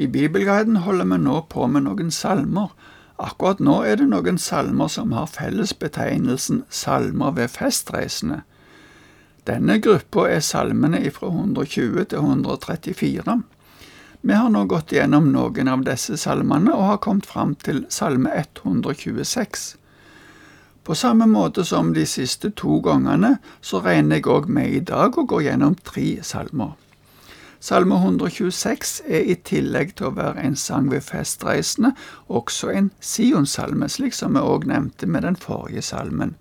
I Bibelguiden holder vi nå på med noen salmer. Akkurat nå er det noen salmer som har fellesbetegnelsen salmer ved festreisende. Denne gruppa er salmene fra 120 til 134. Vi har nå gått gjennom noen av disse salmene og har kommet fram til salme 126. På samme måte som de siste to gangene, så regner jeg òg med i dag å gå gjennom tre salmer. Salme 126 er i tillegg til å være en sang ved festreisende også en Sionsalme, slik som vi òg nevnte med den forrige salmen.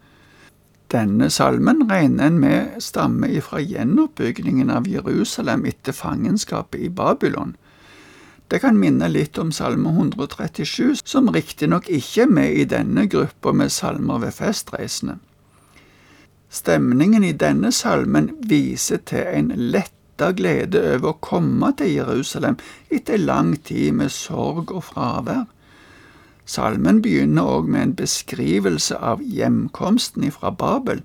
Denne salmen regner en med stammer ifra gjenoppbyggingen av Jerusalem etter fangenskapet i Babylon. Det kan minne litt om Salme 137, som riktignok ikke er med i denne gruppa med salmer ved festreisende. Stemningen i denne salmen viser til en letta glede over å komme til Jerusalem etter lang tid med sorg og fravær. Salmen begynner òg med en beskrivelse av hjemkomsten ifra Babel.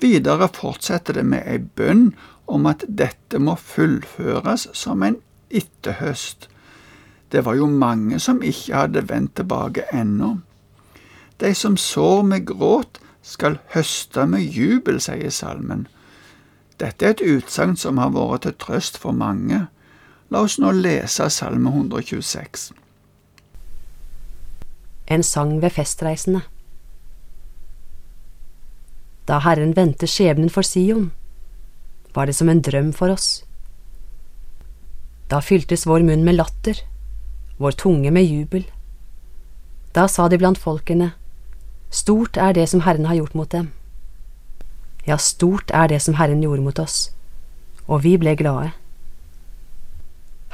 Videre fortsetter det med ei bønn om at dette må fullføres som en etterhøst. Det var jo mange som ikke hadde vendt tilbake ennå. De som sår med gråt, skal høste med jubel, sier salmen. Dette er et utsagn som har vært til trøst for mange. La oss nå lese Salme 126. En sang ved festreisende. Da Herren vendte skjebnen for Sion, var det som en drøm for oss. Da fyltes vår munn med latter, vår tunge med jubel. Da sa de blant folkene, Stort er det som Herren har gjort mot dem. Ja, stort er det som Herren gjorde mot oss, og vi ble glade.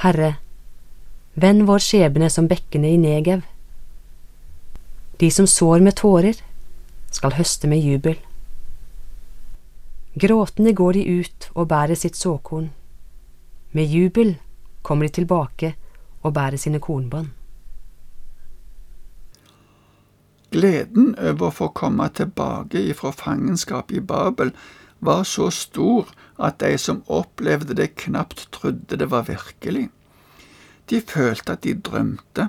Herre, vend vår skjebne som bekkene i Negev. De som sår med tårer, skal høste med jubel. Gråtende går de ut og bærer sitt såkorn. Med jubel kommer de tilbake og bærer sine kornbånd. Gleden over å få komme tilbake ifra fangenskapet i Babel var så stor at de som opplevde det, knapt trodde det var virkelig. De følte at de drømte.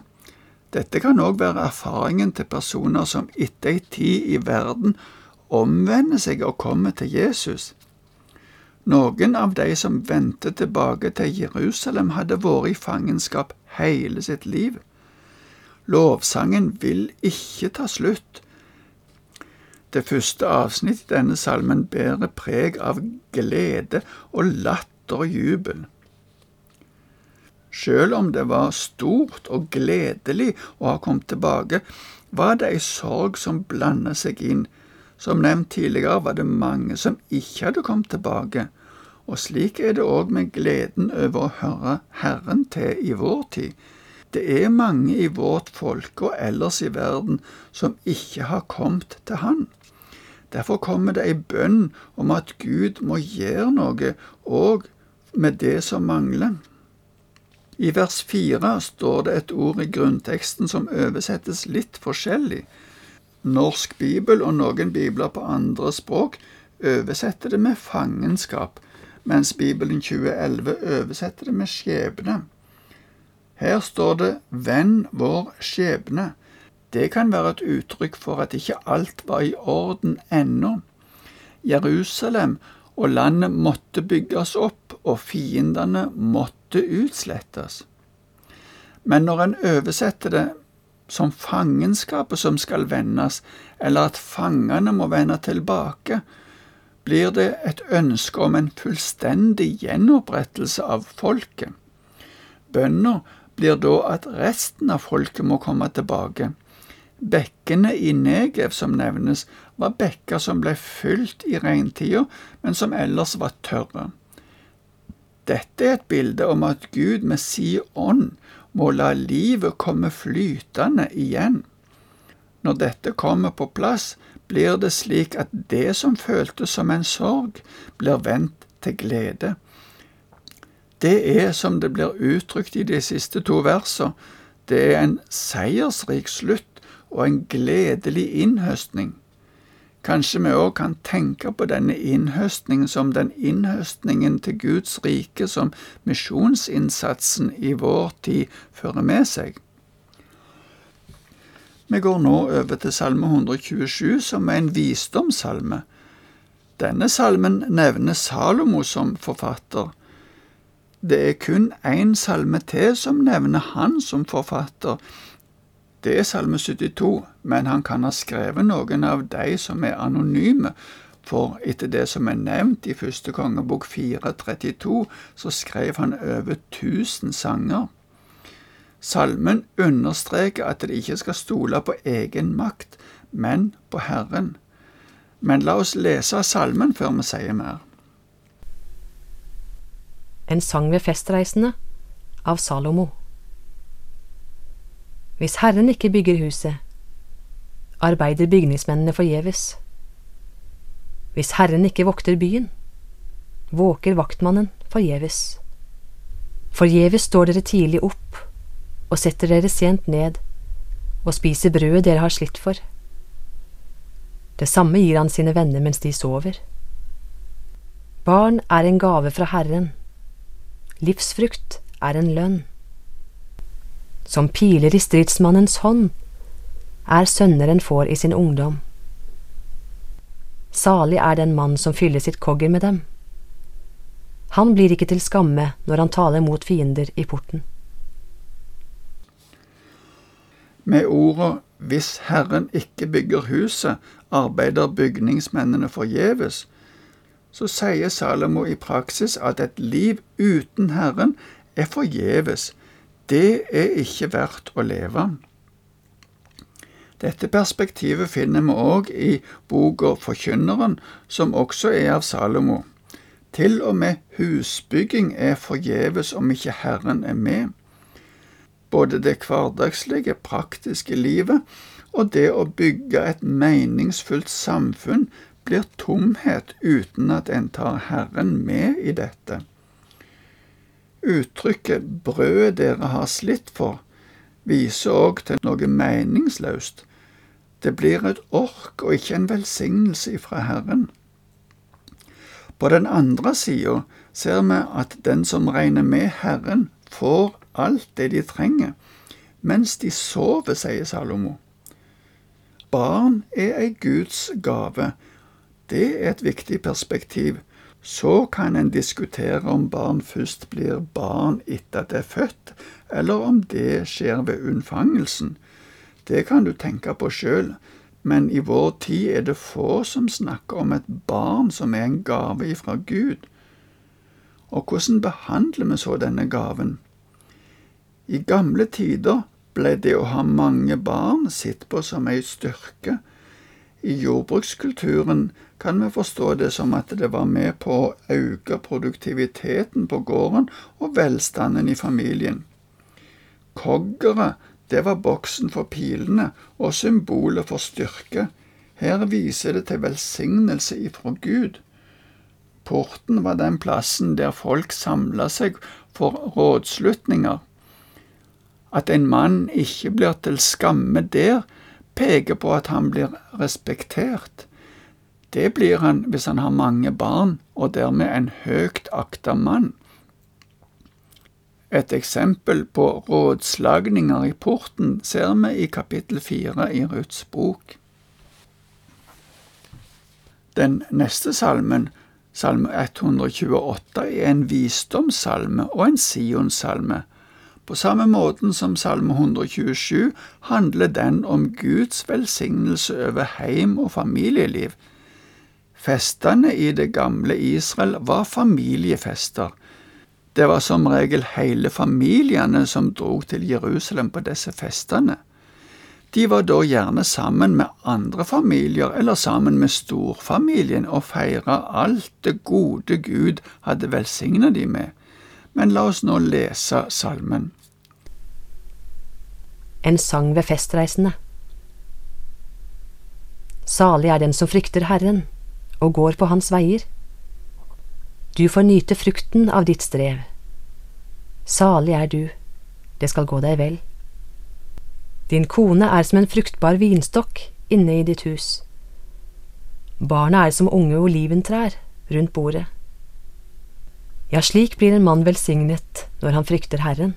Dette kan òg være erfaringen til personer som etter ei tid i verden omvender seg og kommer til Jesus. Noen av de som vendte tilbake til Jerusalem, hadde vært i fangenskap hele sitt liv. Lovsangen vil ikke ta slutt. Det første avsnittet i denne salmen bærer preg av glede og latter og jubel. Selv om det var stort og gledelig å ha kommet tilbake, var det ei sorg som blanda seg inn. Som nevnt tidligere var det mange som ikke hadde kommet tilbake, og slik er det òg med gleden over å høre Herren til i vår tid. Det er mange i vårt folk og ellers i verden som ikke har kommet til Han. Derfor kommer det ei bønn om at Gud må gjøre noe òg med det som mangler. I vers fire står det et ord i grunnteksten som oversettes litt forskjellig. Norsk bibel og noen bibler på andre språk oversetter det med fangenskap, mens Bibelen 2011 oversetter det med skjebne. Her står det Venn vår skjebne. Det kan være et uttrykk for at ikke alt var i orden ennå. Jerusalem og landet måtte bygges opp, og fiendene måtte utslettes. Men når en oversetter det som fangenskapet som skal vendes, eller at fangene må vende tilbake, blir det et ønske om en fullstendig gjenopprettelse av folket. Bønna blir da at resten av folket må komme tilbake. Bekkene i Negev som nevnes, var bekker som ble fylt i regntida, men som ellers var tørre. Dette er et bilde om at Gud med si ånd må la livet komme flytende igjen. Når dette kommer på plass, blir det slik at det som føltes som en sorg, blir vendt til glede. Det er som det blir uttrykt i de siste to versene, det er en seiersrik slutt og en gledelig innhøstning. Kanskje vi òg kan tenke på denne innhøstningen som den innhøstningen til Guds rike som misjonsinnsatsen i vår tid fører med seg. Vi går nå over til Salme 127, som er en visdomssalme. Denne salmen nevner Salomo som forfatter. Det er kun én salme til som nevner han som forfatter, det er Salme 72, men han kan ha skrevet noen av de som er anonyme, for etter det som er nevnt i første kongebok 432, så skrev han over 1000 sanger. Salmen understreker at de ikke skal stole på egen makt, men på Herren. Men la oss lese salmen før vi sier mer. En sang ved festreisende av Salomo. Hvis Herren ikke bygger huset, arbeider bygningsmennene forgjeves. Hvis Herren ikke vokter byen, våker vaktmannen forgjeves. Forgjeves står dere tidlig opp og setter dere sent ned og spiser brødet dere har slitt for. Det samme gir han sine venner mens de sover. Barn er en gave fra Herren, livsfrukt er en lønn som piler i stridsmannens hånd, er sønner en får i sin ungdom. Salig er den mann som fyller sitt kogger med dem. Han blir ikke til skamme når han taler mot fiender i porten. Med ordet hvis Herren ikke bygger huset, arbeider bygningsmennene forgjeves, så sier Salomo i praksis at et liv uten Herren er forgjeves, det er ikke verdt å leve. Dette perspektivet finner vi òg i boka Forkynneren, som også er av Salomo. Til og med husbygging er forgjeves om ikke Herren er med. Både det hverdagslige, praktiske livet og det å bygge et meningsfullt samfunn blir tomhet uten at en tar Herren med i dette. Uttrykket 'brødet dere har slitt for' viser òg til noe meningsløst. Det blir et ork og ikke en velsignelse fra Herren. På den andre sida ser vi at den som regner med Herren, får alt det de trenger, mens de sover, sier Salomo. Barn er ei Guds gave. Det er et viktig perspektiv så kan en diskutere om barn først blir barn etter at det er født, eller om det skjer ved unnfangelsen. Det kan du tenke på sjøl, men i vår tid er det få som snakker om et barn som er en gave ifra Gud. Og hvordan behandler vi så denne gaven? I gamle tider ble det å ha mange barn sett på som ei styrke. I jordbrukskulturen kan vi forstå det som at det var med på å øke produktiviteten på gården og velstanden i familien. Koggere, det var boksen for pilene og symbolet for styrke. Her viser det til velsignelse ifra Gud. Porten var den plassen der folk samla seg for rådslutninger. At en mann ikke blir til skamme der, peker på at han blir respektert. Det blir han hvis han har mange barn, og dermed en høyt akta mann. Et eksempel på rådslagninger i porten ser vi i kapittel fire i Ruths bok. Den neste salmen, salme 128, er en visdomssalme og en Sionsalme. På samme måten som salme 127 handler den om Guds velsignelse over heim og familieliv. Festene i det gamle Israel var familiefester. Det var som regel hele familiene som drog til Jerusalem på disse festene. De var da gjerne sammen med andre familier eller sammen med storfamilien og feira alt det gode Gud hadde velsigna de med. Men la oss nå lese salmen. En sang ved festreisende. Salig er den som frykter Herren og går på hans veier. Du får nyte frukten av ditt strev. Salig er du, det skal gå deg vel. Din kone er som en fruktbar vinstokk inne i ditt hus. Barna er som unge oliventrær rundt bordet. Ja, slik blir en mann velsignet når han frykter Herren.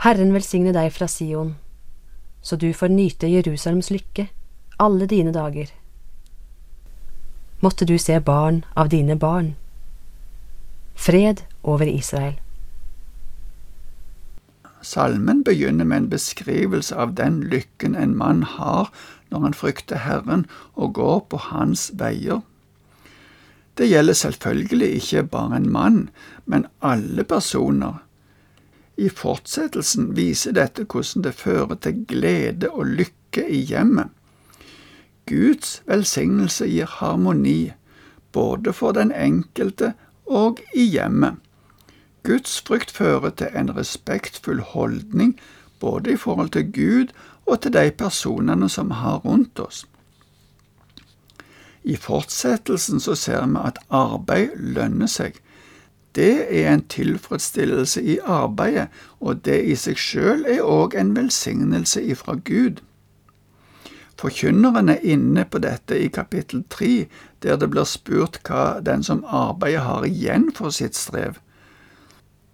Herren velsigne deg fra Sion, så du får nyte Jerusalems lykke alle dine dager. Måtte du se barn av dine barn. Fred over Israel. Salmen begynner med en beskrivelse av den lykken en mann har når han frykter Herren og går på Hans veier. Det gjelder selvfølgelig ikke bare en mann, men alle personer. I fortsettelsen viser dette hvordan det fører til glede og lykke i hjemmet. Guds velsignelse gir harmoni, både for den enkelte og i hjemmet. Guds frykt fører til en respektfull holdning både i forhold til Gud og til de personene som har rundt oss. I fortsettelsen så ser vi at arbeid lønner seg. Det er en tilfredsstillelse i arbeidet, og det i seg sjøl er òg en velsignelse ifra Gud. Forkynneren er inne på dette i kapittel tre, der det blir spurt hva den som arbeider har igjen for sitt strev.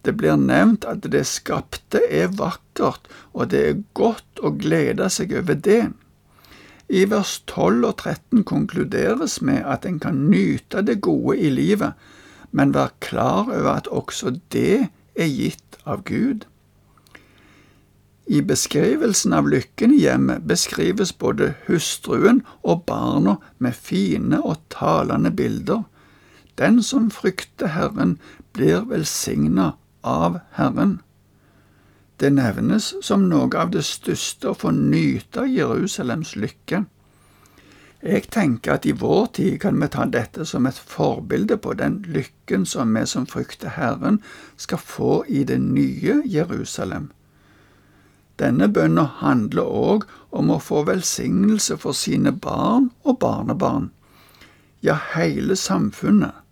Det blir nevnt at det skapte er vakkert, og det er godt å glede seg over det. I vers 12 og 13 konkluderes med at en kan nyte det gode i livet, men være klar over at også det er gitt av Gud. I beskrivelsen av lykken i hjemmet beskrives både hustruen og barna med fine og talende bilder. Den som frykter Herren, blir velsigna av Herren. Det nevnes som noe av det største å få nyte Jerusalems lykke. Jeg tenker at i vår tid kan vi ta dette som et forbilde på den lykken som vi som frykter Herren, skal få i det nye Jerusalem. Denne bønna handler òg om å få velsignelse for sine barn og barnebarn, ja, hele samfunnet.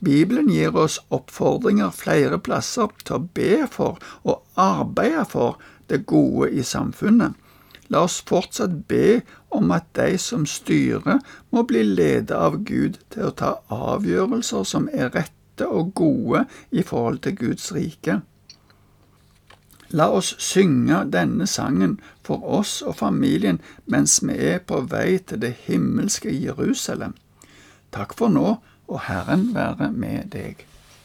Bibelen gir oss oppfordringer flere plasser til å be for og arbeide for det gode i samfunnet. La oss fortsatt be om at de som styrer, må bli ledet av Gud til å ta avgjørelser som er rette og gode i forhold til Guds rike. La oss synge denne sangen for oss og familien mens vi er på vei til det himmelske Jerusalem. Takk for nå og Herren være med deg.